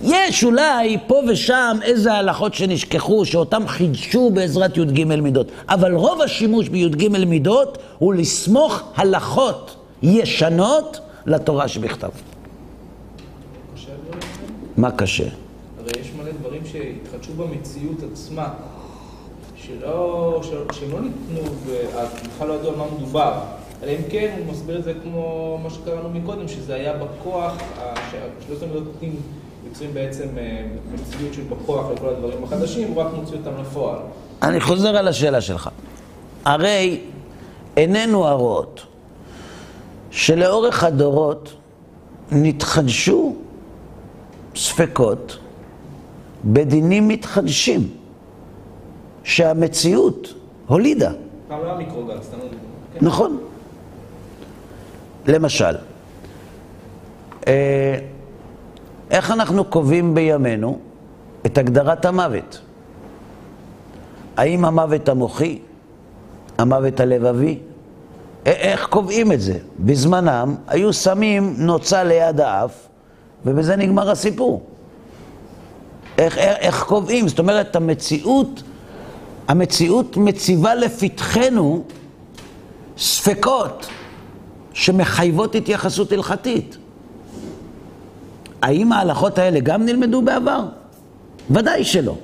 יש אולי פה ושם איזה הלכות שנשכחו, שאותם חידשו בעזרת י"ג מידות, אבל רוב השימוש בי"ג מידות הוא לסמוך הלכות ישנות לתורה שבכתב. מה קשה? הרי יש מלא דברים שהתחדשו במציאות עצמה, שלא, של- שהם לא ניתנו, בכלל לא ידעו על מה מדובר. אלא אם כן, הוא מסביר את זה כמו מה שקראנו מקודם, שזה היה בכוח, ה- שהשלושת המידות נותנים, יוצרים בעצם אה, מציאות של בכוח לכל הדברים החדשים, הוא רק מוציא אותם לפועל. אני חוזר על השאלה שלך. הרי עינינו הרואות שלאורך הדורות נתחדשו ספקות בדינים מתחדשים, שהמציאות הולידה. פעם לא היה מיקרוגל, סתם לא כן. נכון. למשל, אה, איך אנחנו קובעים בימינו את הגדרת המוות? האם המוות המוחי? המוות הלבבי? איך קובעים את זה? בזמנם היו שמים נוצה ליד האף, ובזה נגמר הסיפור. איך, איך, איך קובעים? זאת אומרת, המציאות, המציאות מציבה לפתחנו ספקות שמחייבות התייחסות הלכתית. האם ההלכות האלה גם נלמדו בעבר? ודאי שלא.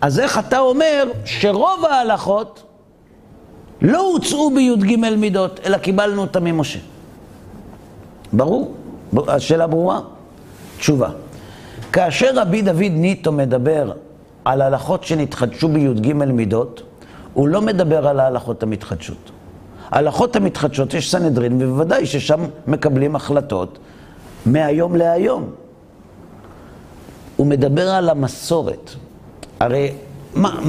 אז איך אתה אומר שרוב ההלכות לא הוצאו בי"ג מידות, אלא קיבלנו אותם ממשה? ברור? השאלה ברורה? תשובה. כאשר רבי דוד ניטו מדבר על הלכות שנתחדשו בי"ג מידות, הוא לא מדבר על ההלכות המתחדשות. ההלכות המתחדשות יש סנהדרין, ובוודאי ששם מקבלים החלטות מהיום להיום. הוא מדבר על המסורת. הרי מה,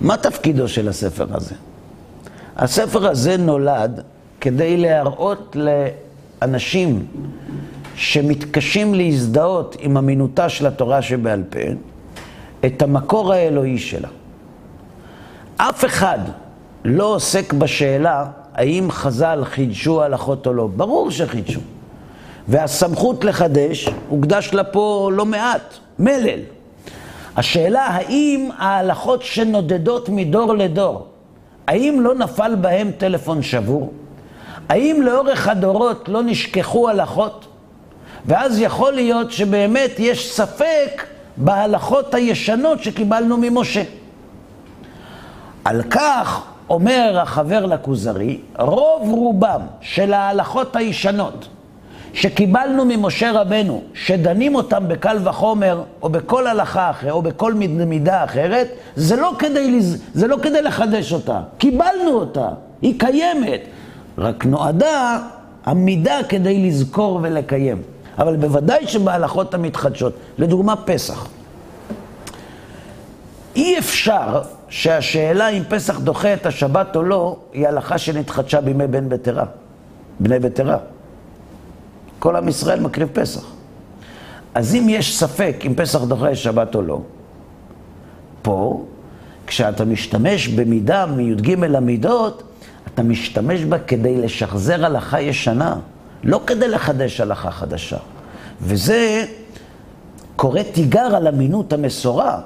מה תפקידו של הספר הזה? הספר הזה נולד כדי להראות לאנשים שמתקשים להזדהות עם אמינותה של התורה שבעל פה, את המקור האלוהי שלה. אף אחד לא עוסק בשאלה האם חז"ל חידשו הלכות או לא. ברור שחידשו. והסמכות לחדש, הוקדש לה פה לא מעט, מלל. השאלה האם ההלכות שנודדות מדור לדור, האם לא נפל בהם טלפון שבור? האם לאורך הדורות לא נשכחו הלכות? ואז יכול להיות שבאמת יש ספק בהלכות הישנות שקיבלנו ממשה. על כך אומר החבר לכוזרי, רוב רובם של ההלכות הישנות שקיבלנו ממשה רבנו, שדנים אותם בקל וחומר, או בכל הלכה אחרת, או בכל מידה אחרת, זה לא, כדי. זה לא כדי לחדש אותה. קיבלנו אותה, היא קיימת. רק נועדה המידה כדי לזכור ולקיים. אבל בוודאי שבהלכות המתחדשות, לדוגמה פסח. אי אפשר שהשאלה אם פסח דוחה את השבת או לא, היא הלכה שנתחדשה בימי בן ביתרה, בני ביתרה. כל עם ישראל מקריב פסח. אז אם יש ספק אם פסח דוחה את שבת או לא, פה, כשאתה משתמש במידה מי"ג המידות, אתה משתמש בה כדי לשחזר הלכה ישנה, לא כדי לחדש הלכה חדשה. וזה קורא תיגר על אמינות המסורה.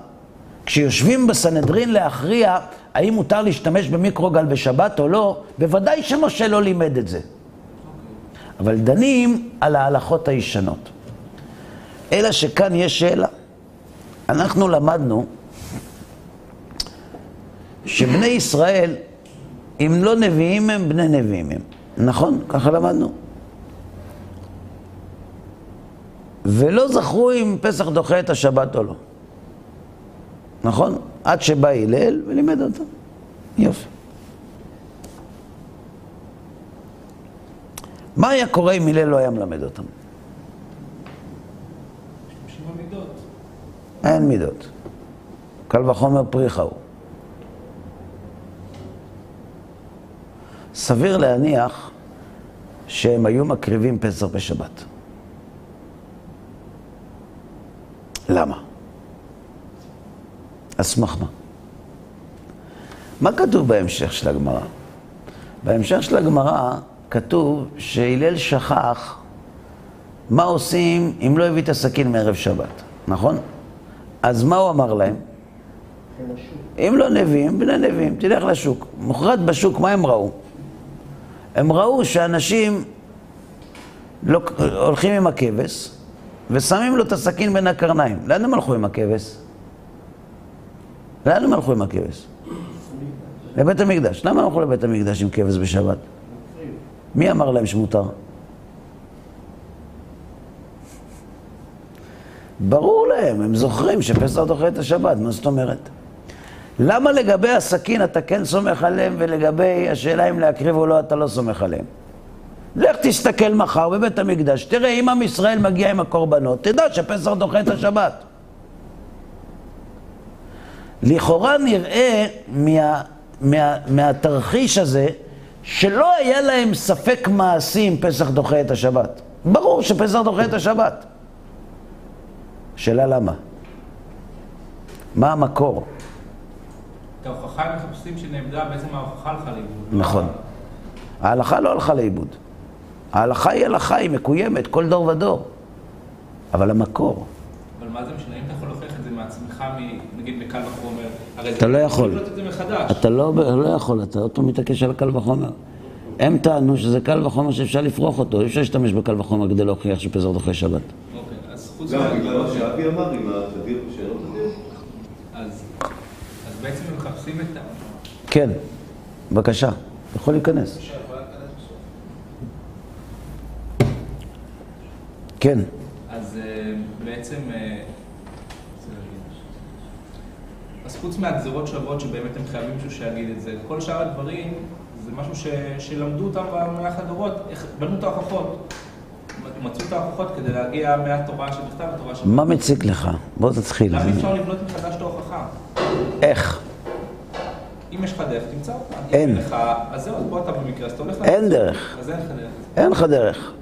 כשיושבים בסנהדרין להכריע האם מותר להשתמש במיקרוגל בשבת או לא, בוודאי שמשה לא לימד את זה. אבל דנים על ההלכות הישנות. אלא שכאן יש שאלה. אנחנו למדנו שבני ישראל, אם לא נביאים הם, בני נביאים הם. נכון? ככה למדנו. ולא זכרו אם פסח דוחה את השבת או לא. נכון? עד שבא הלל ולימד אותם. יופי. מה היה קורה אם הלל לא היה מלמד אותם? אין מידות. קל וחומר פריחה הוא. סביר להניח שהם היו מקריבים פסח בשבת. למה? על סמך מה? מה כתוב בהמשך של הגמרא? בהמשך של הגמרא כתוב שהלל שכח מה עושים אם לא הביא את הסכין מערב שבת, נכון? אז מה הוא אמר להם? אם לא נביאים, בני נביאים, תלך לשוק. מוחרת בשוק, מה הם ראו? הם ראו שאנשים לא, הולכים עם הכבש ושמים לו את הסכין בין הקרניים. לאן הם הלכו עם הכבש? לאן הם הלכו עם הכבש? לבית המקדש. למה הם הלכו לבית המקדש עם כבש בשבת? מי אמר להם שמותר? ברור להם, הם זוכרים שפסח דוחה את השבת, מה זאת אומרת? למה לגבי הסכין אתה כן סומך עליהם ולגבי השאלה אם להקריב או לא אתה לא סומך עליהם? לך תסתכל מחר בבית המקדש, תראה אם עם ישראל מגיע עם הקורבנות, תדע שפסח דוחה את השבת. לכאורה נראה מה, מה, מהתרחיש הזה שלא היה להם ספק מעשי אם פסח דוחה את השבת. ברור שפסח דוחה את השבת. שאלה למה? מה המקור? את ההוכחה הם מחפשים שנעמדה, בעצם ההוכחה הלכה לאיבוד. נכון. ההלכה לא הלכה לאיבוד. ההלכה היא הלכה, היא מקוימת כל דור ודור. אבל המקור, אבל מה זה משנה? אם אתה יכול להוכיח את זה מעצמך, נגיד מקל וחומר, הרי אתה זה- לא יכול. מחדש. אתה לא, לא יכול, אתה עוד פעם מתעקש על קל וחומר. הם טענו שזה קל וחומר שאפשר לפרוח אותו, אי אפשר להשתמש בקל וחומר כדי להוכיח שפסח דוחה שבת. אוקיי, אז חוץ גם מה- בגלל מה שאבי אמר עם התדיר שאלות תדיר. אז אז בעצם הם מחפשים את ה... כן, בבקשה, יכול להיכנס. כן, אז אה, בעצם... אה, אז חוץ מהגזירות שוות שבאמת הם חייבים מישהו שיגיד את זה, כל שאר הדברים זה משהו ש, שלמדו אותם במהלך הדורות, בנו את ההוכחות. מצאו את ההוכחות כדי להגיע מהתורה שבכתב לתורה שבכתב. מה מציק לך? בוא תתחיל. למה אפשר לבנות מחדש את ההוכחה? איך? אם יש לך דרך, תמצא אותה. אין. לך, אז זהו, בוא אתה במקרה, אז אתה הולך... אין. דרך. אז אין לך דרך. אין לך דרך.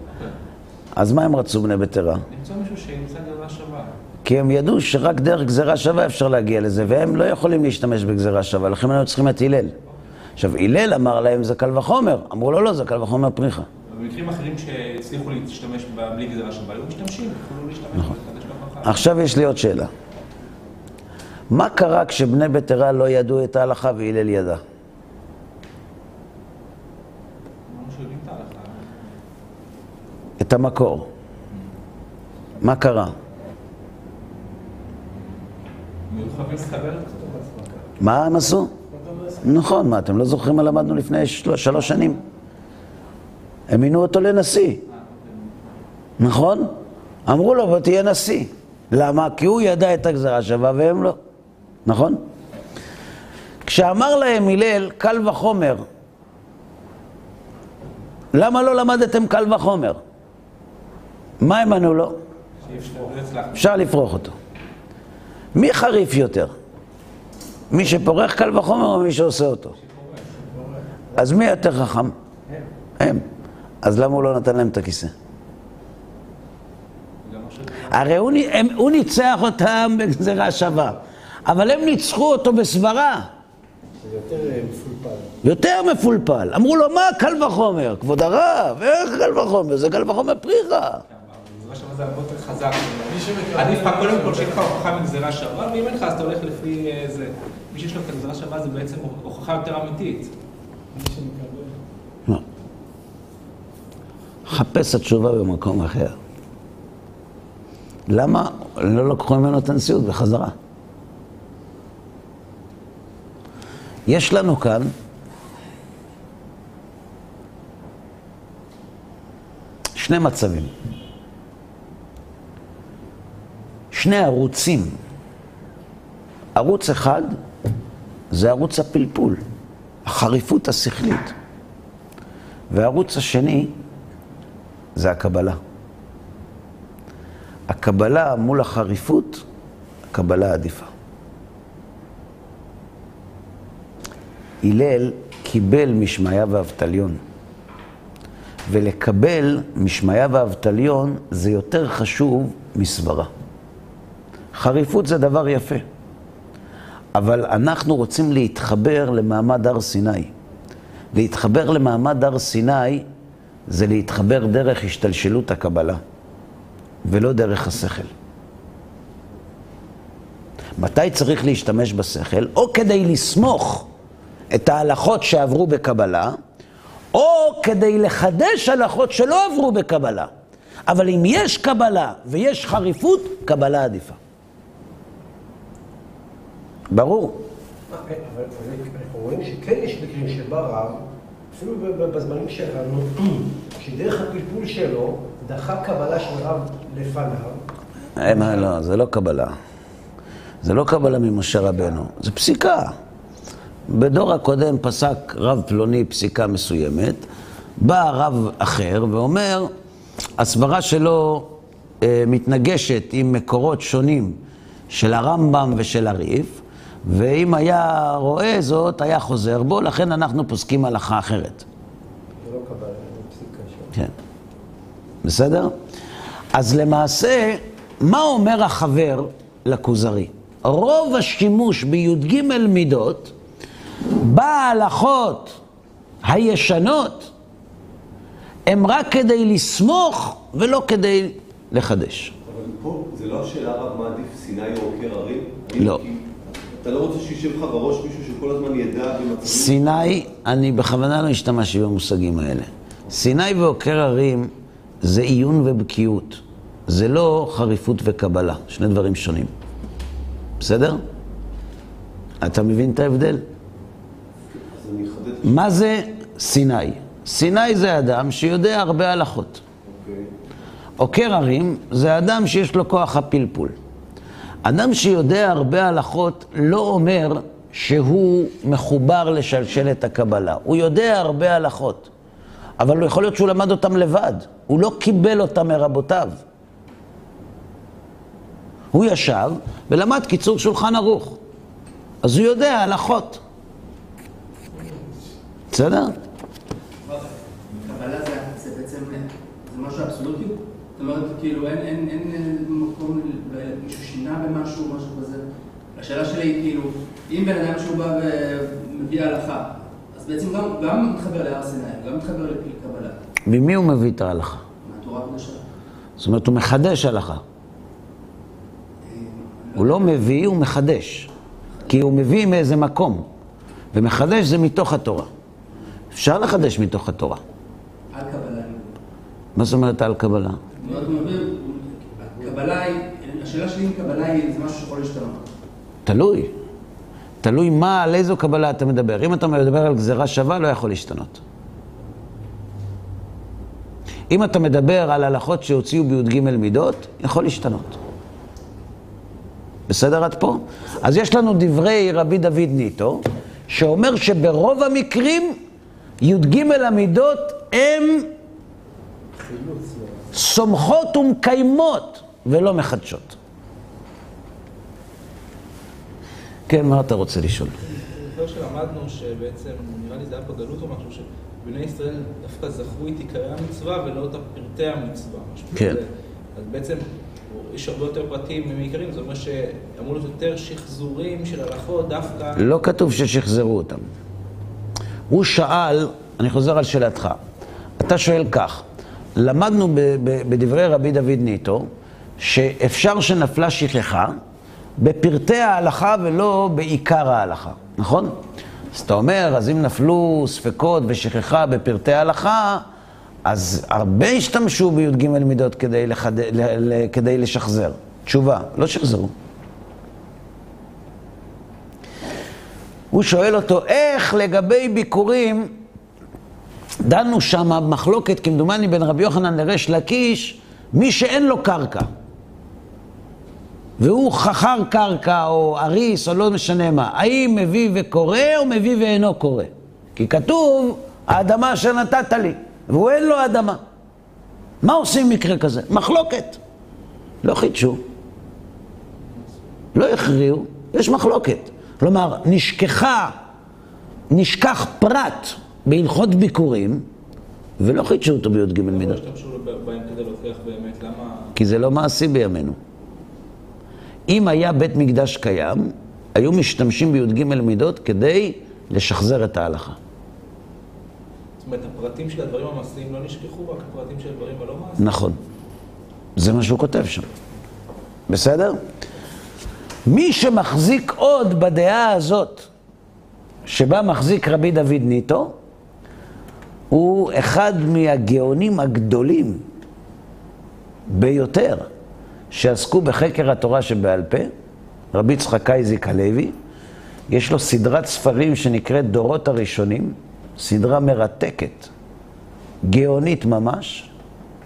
אז מה הם רצו בני ביתרה? למצוא מישהו שימצא גזרה שווה. כי הם ידעו שרק דרך גזירה שווה אפשר להגיע לזה, והם לא יכולים להשתמש בגזירה שווה, לכן היו צריכים את הלל. עכשיו, הלל אמר להם זה קל וחומר, אמרו לו לא, זה קל וחומר פריחה. במקרים אחרים שהצליחו להשתמש בלי גזירה שווה, היו משתמשים, יכולו להשתמש בהוכחה. עכשיו יש לי עוד שאלה. מה קרה כשבני ביתרה לא ידעו את ההלכה והלל ידע? את המקור. מה קרה? מה הם עשו? נכון, מה, אתם לא זוכרים מה למדנו לפני של... שלוש שנים? הם מינו אותו לנשיא. נכון? אמרו לו, תהיה נשיא. למה? כי הוא ידע את הגזרה שווה והם לא. נכון? כשאמר להם הלל, קל וחומר, למה לא למדתם קל וחומר? מה הם ענו לו? אפשר, לפרוח אותו. מי חריף יותר? מי שפורח קל וחומר או מי שעושה אותו? אז מי יותר חכם? הם. אז למה הוא לא נתן להם את הכיסא? הרי הוא, הוא ניצח אותם בגזירה שווה, אבל הם ניצחו אותו בסברה. יותר אה, מפולפל. יותר מפולפל. אמרו לו, מה קל וחומר? כבוד הרב, איך קל וחומר? זה קל וחומר פריחה. שווה זה הרבה יותר חזק. עדיף לך קודם כל שיהיה לך הוכחה מגזירה שווה, ואם אין לך אז אתה הולך לפי אה, זה. מי שיש לו את הגזירה שווה זה בעצם הוכחה יותר אמיתית. לא. חפש התשובה במקום אחר. למה לא לקחו ממנו את הנשיאות בחזרה? יש לנו כאן שני מצבים. שני ערוצים. ערוץ אחד זה ערוץ הפלפול, החריפות השכלית. והערוץ השני זה הקבלה. הקבלה מול החריפות, הקבלה עדיפה. הלל קיבל משמעיה ואבטליון, ולקבל משמעיה ואבטליון זה יותר חשוב מסברה. חריפות זה דבר יפה, אבל אנחנו רוצים להתחבר למעמד הר סיני. להתחבר למעמד הר סיני זה להתחבר דרך השתלשלות הקבלה, ולא דרך השכל. מתי צריך להשתמש בשכל? או כדי לסמוך את ההלכות שעברו בקבלה, או כדי לחדש הלכות שלא עברו בקבלה. אבל אם יש קבלה ויש חריפות, קבלה עדיפה. ברור. אבל אנחנו רואים שכן יש מקרים שבא רב, אפילו בזמנים שלנו, שדרך הפלפול שלו דחה קבלה של רב לפניו. מה, לא, זה לא קבלה. זה לא קבלה ממשה רבנו, זה פסיקה. בדור הקודם פסק רב פלוני פסיקה מסוימת, בא רב אחר ואומר, הסברה שלו אה, מתנגשת עם מקורות שונים של הרמב"ם ושל הריף, ואם היה רואה זאת, היה חוזר בו, לכן אנחנו פוסקים הלכה אחרת. זה לא קבלה, זה פסיקה. כן. בסדר? אז למעשה, מה אומר החבר לכוזרי? רוב השימוש בי"ג מידות בהלכות הישנות הם רק כדי לסמוך ולא כדי לחדש. אבל פה זה לא השאלה רק מה עדיף, סיני או עוקר הרים? לא. אתה לא רוצה שישב לך בראש מישהו שכל הזמן ידע במצבים... סיני, אני בכוונה לא השתמשתי במושגים האלה. סיני ועוקר הרים זה עיון ובקיאות. זה לא חריפות וקבלה, שני דברים שונים. בסדר? אתה מבין את ההבדל? אז אני אחדד את מה זה סיני? סיני זה אדם שיודע הרבה הלכות. אוקיי. עוקר הרים זה אדם שיש לו כוח הפלפול. אדם שיודע הרבה הלכות לא אומר שהוא מחובר לשלשלת הקבלה. הוא יודע הרבה הלכות, אבל יכול להיות שהוא למד אותם לבד. הוא לא קיבל אותם מרבותיו. הוא ישב ולמד קיצור שולחן ערוך. אז הוא יודע הלכות. בסדר? קבלה זה, זה בעצם, זה משהו אבסולוטי? זאת אומרת, כאילו, אין, אין מקום, מישהו שינה במשהו, משהו כזה. השאלה שלי היא, כאילו, אם בן אדם שהוא בא ומביא הלכה, אז בעצם גם, גם מתחבר להר סיני, גם מתחבר לקבלה, ממי הוא מביא את ההלכה? מהתורה הקדושה. זאת אומרת, הוא מחדש הלכה. הוא לא מביא, הוא מחדש. כי הוא מביא מאיזה מקום. ומחדש זה מתוך התורה. אפשר לחדש מתוך התורה. על קבלה. מה זאת אומרת על קבלה? קבלה היא, השאלה שלי אם קבלה היא, זה משהו שיכול להשתנות. תלוי. תלוי מה, על איזו קבלה אתה מדבר. אם אתה מדבר על גזירה שווה, לא יכול להשתנות. אם אתה מדבר על הלכות שהוציאו בי"ג מידות, יכול להשתנות. בסדר עד פה? אז יש לנו דברי רבי דוד ניטו, שאומר שברוב המקרים י"ג המידות הם סומכות ומקיימות ולא מחדשות. כן, מה אתה רוצה לשאול? זוכר שלמדנו שבעצם, נראה לי זה היה בגלות או משהו, שבני ישראל דווקא זכרו את עיקרי המצווה ולא את פרטי המצווה. כן. אז בעצם יש הרבה יותר פרטים מעיקרים, זה אומר שאמור להיות יותר שחזורים של הלכות דווקא... לא כתוב ששחזרו אותם. הוא שאל, אני חוזר על שאלתך, אתה שואל כך, למדנו בדברי רבי דוד ניטו, שאפשר שנפלה שכחה בפרטי ההלכה ולא בעיקר ההלכה, נכון? אז אתה אומר, אז אם נפלו ספקות ושכחה בפרטי ההלכה, אז הרבה השתמשו בי"ג מידות כדי, לחד... כדי לשחזר. תשובה, לא שחזרו. הוא שואל אותו, איך לגבי ביקורים, דנו שם מחלוקת, כמדומני, בין רבי יוחנן לריש לקיש, מי שאין לו קרקע. והוא חכר קרקע, או אריס, או לא משנה מה. האם מביא וקורא, או מביא ואינו קורא? כי כתוב, האדמה אשר נתת לי, והוא אין לו אדמה. מה עושים במקרה כזה? מחלוקת. לא חידשו. לא הכריעו, יש מחלוקת. כלומר, נשכחה, נשכח פרט בהלכות ביקורים, ולא חידשו אותו בי"ג למה לא מידות. השתמשו בהם כדי להוכיח באמת? למה... כי זה לא מעשי בימינו. אם היה בית מקדש קיים, היו משתמשים בי"ג מידות כדי לשחזר את ההלכה. זאת אומרת, הפרטים של הדברים המעשיים לא נשכחו, רק הפרטים של הדברים הלא מעשיים? נכון. זה מה שהוא כותב שם. בסדר? מי שמחזיק עוד בדעה הזאת, שבה מחזיק רבי דוד ניטו, הוא אחד מהגאונים הגדולים ביותר שעסקו בחקר התורה שבעל פה, רבי יצחק אייזיק הלוי. יש לו סדרת ספרים שנקראת דורות הראשונים, סדרה מרתקת, גאונית ממש,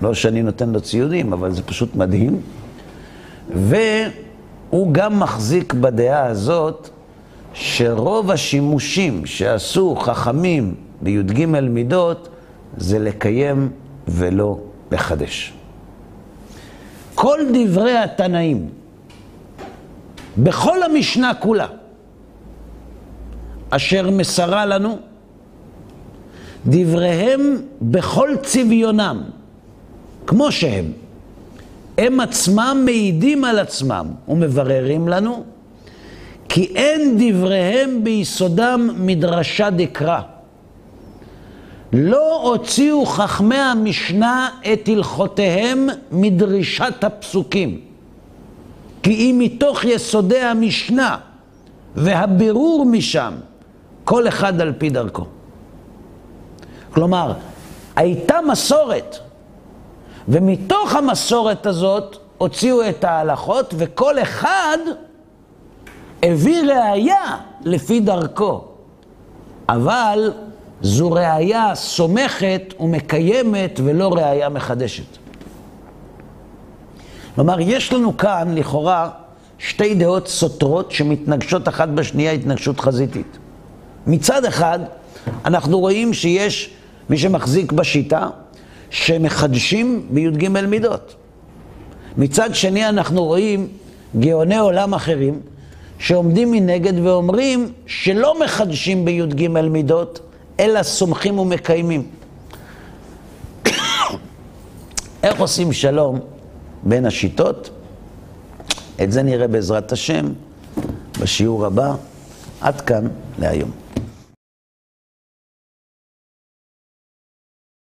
לא שאני נותן לו ציונים, אבל זה פשוט מדהים. והוא גם מחזיק בדעה הזאת שרוב השימושים שעשו חכמים בי"ג מידות זה לקיים ולא לחדש. כל דברי התנאים, בכל המשנה כולה, אשר מסרה לנו, דבריהם בכל צביונם, כמו שהם, הם עצמם מעידים על עצמם ומבררים לנו כי אין דבריהם ביסודם מדרשה דקרא. לא הוציאו חכמי המשנה את הלכותיהם מדרישת הפסוקים. כי אם מתוך יסודי המשנה והבירור משם, כל אחד על פי דרכו. כלומר, הייתה מסורת, ומתוך המסורת הזאת הוציאו את ההלכות, וכל אחד הביא ראייה לפי דרכו. אבל זו ראייה סומכת ומקיימת ולא ראייה מחדשת. כלומר, יש לנו כאן לכאורה שתי דעות סותרות שמתנגשות אחת בשנייה התנגשות חזיתית. מצד אחד, אנחנו רואים שיש מי שמחזיק בשיטה שמחדשים בי"ג מידות. מצד שני, אנחנו רואים גאוני עולם אחרים שעומדים מנגד ואומרים שלא מחדשים בי"ג מידות, אלא סומכים ומקיימים. [coughs] איך עושים שלום בין השיטות? את זה נראה בעזרת השם בשיעור הבא. עד כאן להיום.